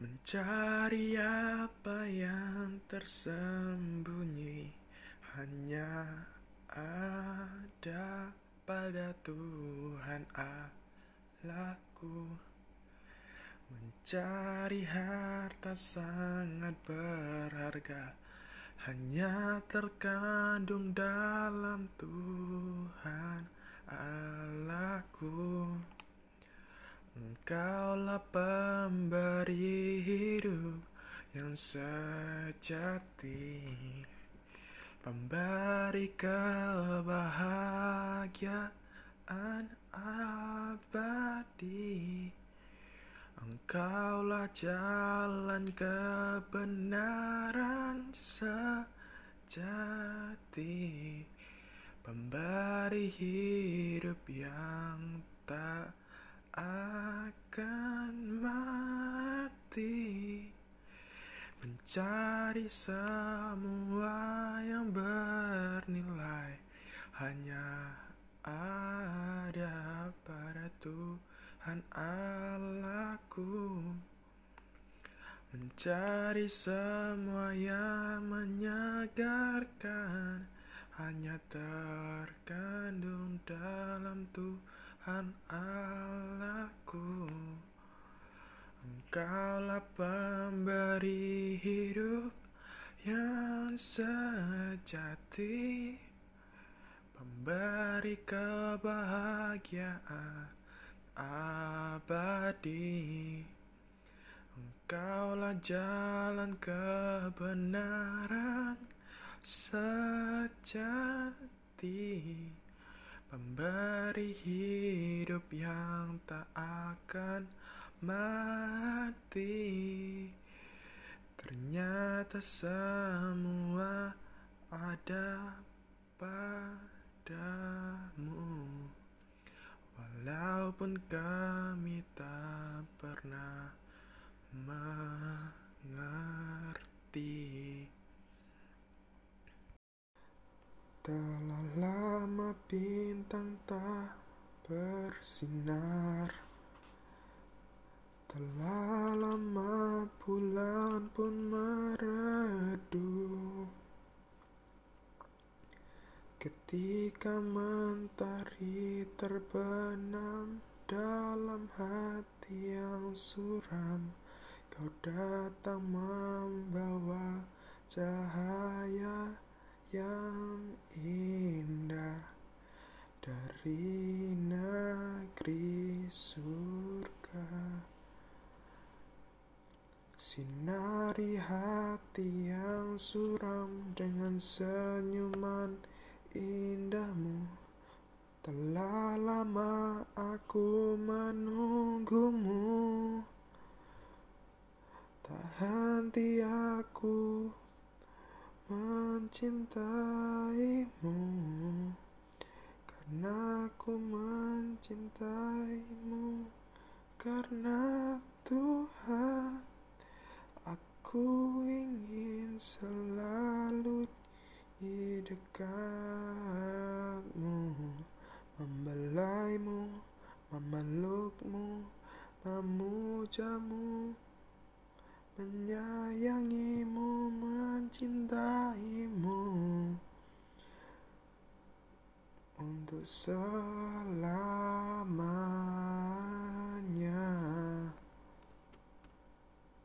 Mencari apa yang tersembunyi hanya ada pada Tuhan Allahku. Mencari harta sangat berharga hanya terkandung dalam Tuhan Allahku. Engkaulah pemberi hidup yang sejati Pemberi kebahagiaan abadi. Engkaulah jalan kebenaran sejati Pemberi hidup yang tak akan mati Mencari semua yang bernilai. Hanya ada pada Tuhan Allahku. Mencari semua yang menyegarkan Hanya terkandung dalam Tuhan Allahku Engkaulah pemberi hidup yang sejati Pemberi kebahagiaan abadi. Engkaulah jalan kebenaran sejati Pemberi hidup yang tak akan mati. Ternyata semua ada padamu. Walaupun kami tak pernah mengerti Telah lama bintang tak bersinar. Telah lama bulan pun meredup Ketika mentari terbenam dalam hati yang suram Kau datang membawa cahaya yang indah dari negeri surga. Sinari hati yang suram dengan senyuman indahmu. Telah lama aku menunggumu. Tak henti aku mencintaimu. Karena aku mencintaimu. Karena Tuhan Aku ingin selalu di dekatmu Membelaimu, memelukmu, memujamu menyayangimu, mencintaimu untuk selamanya.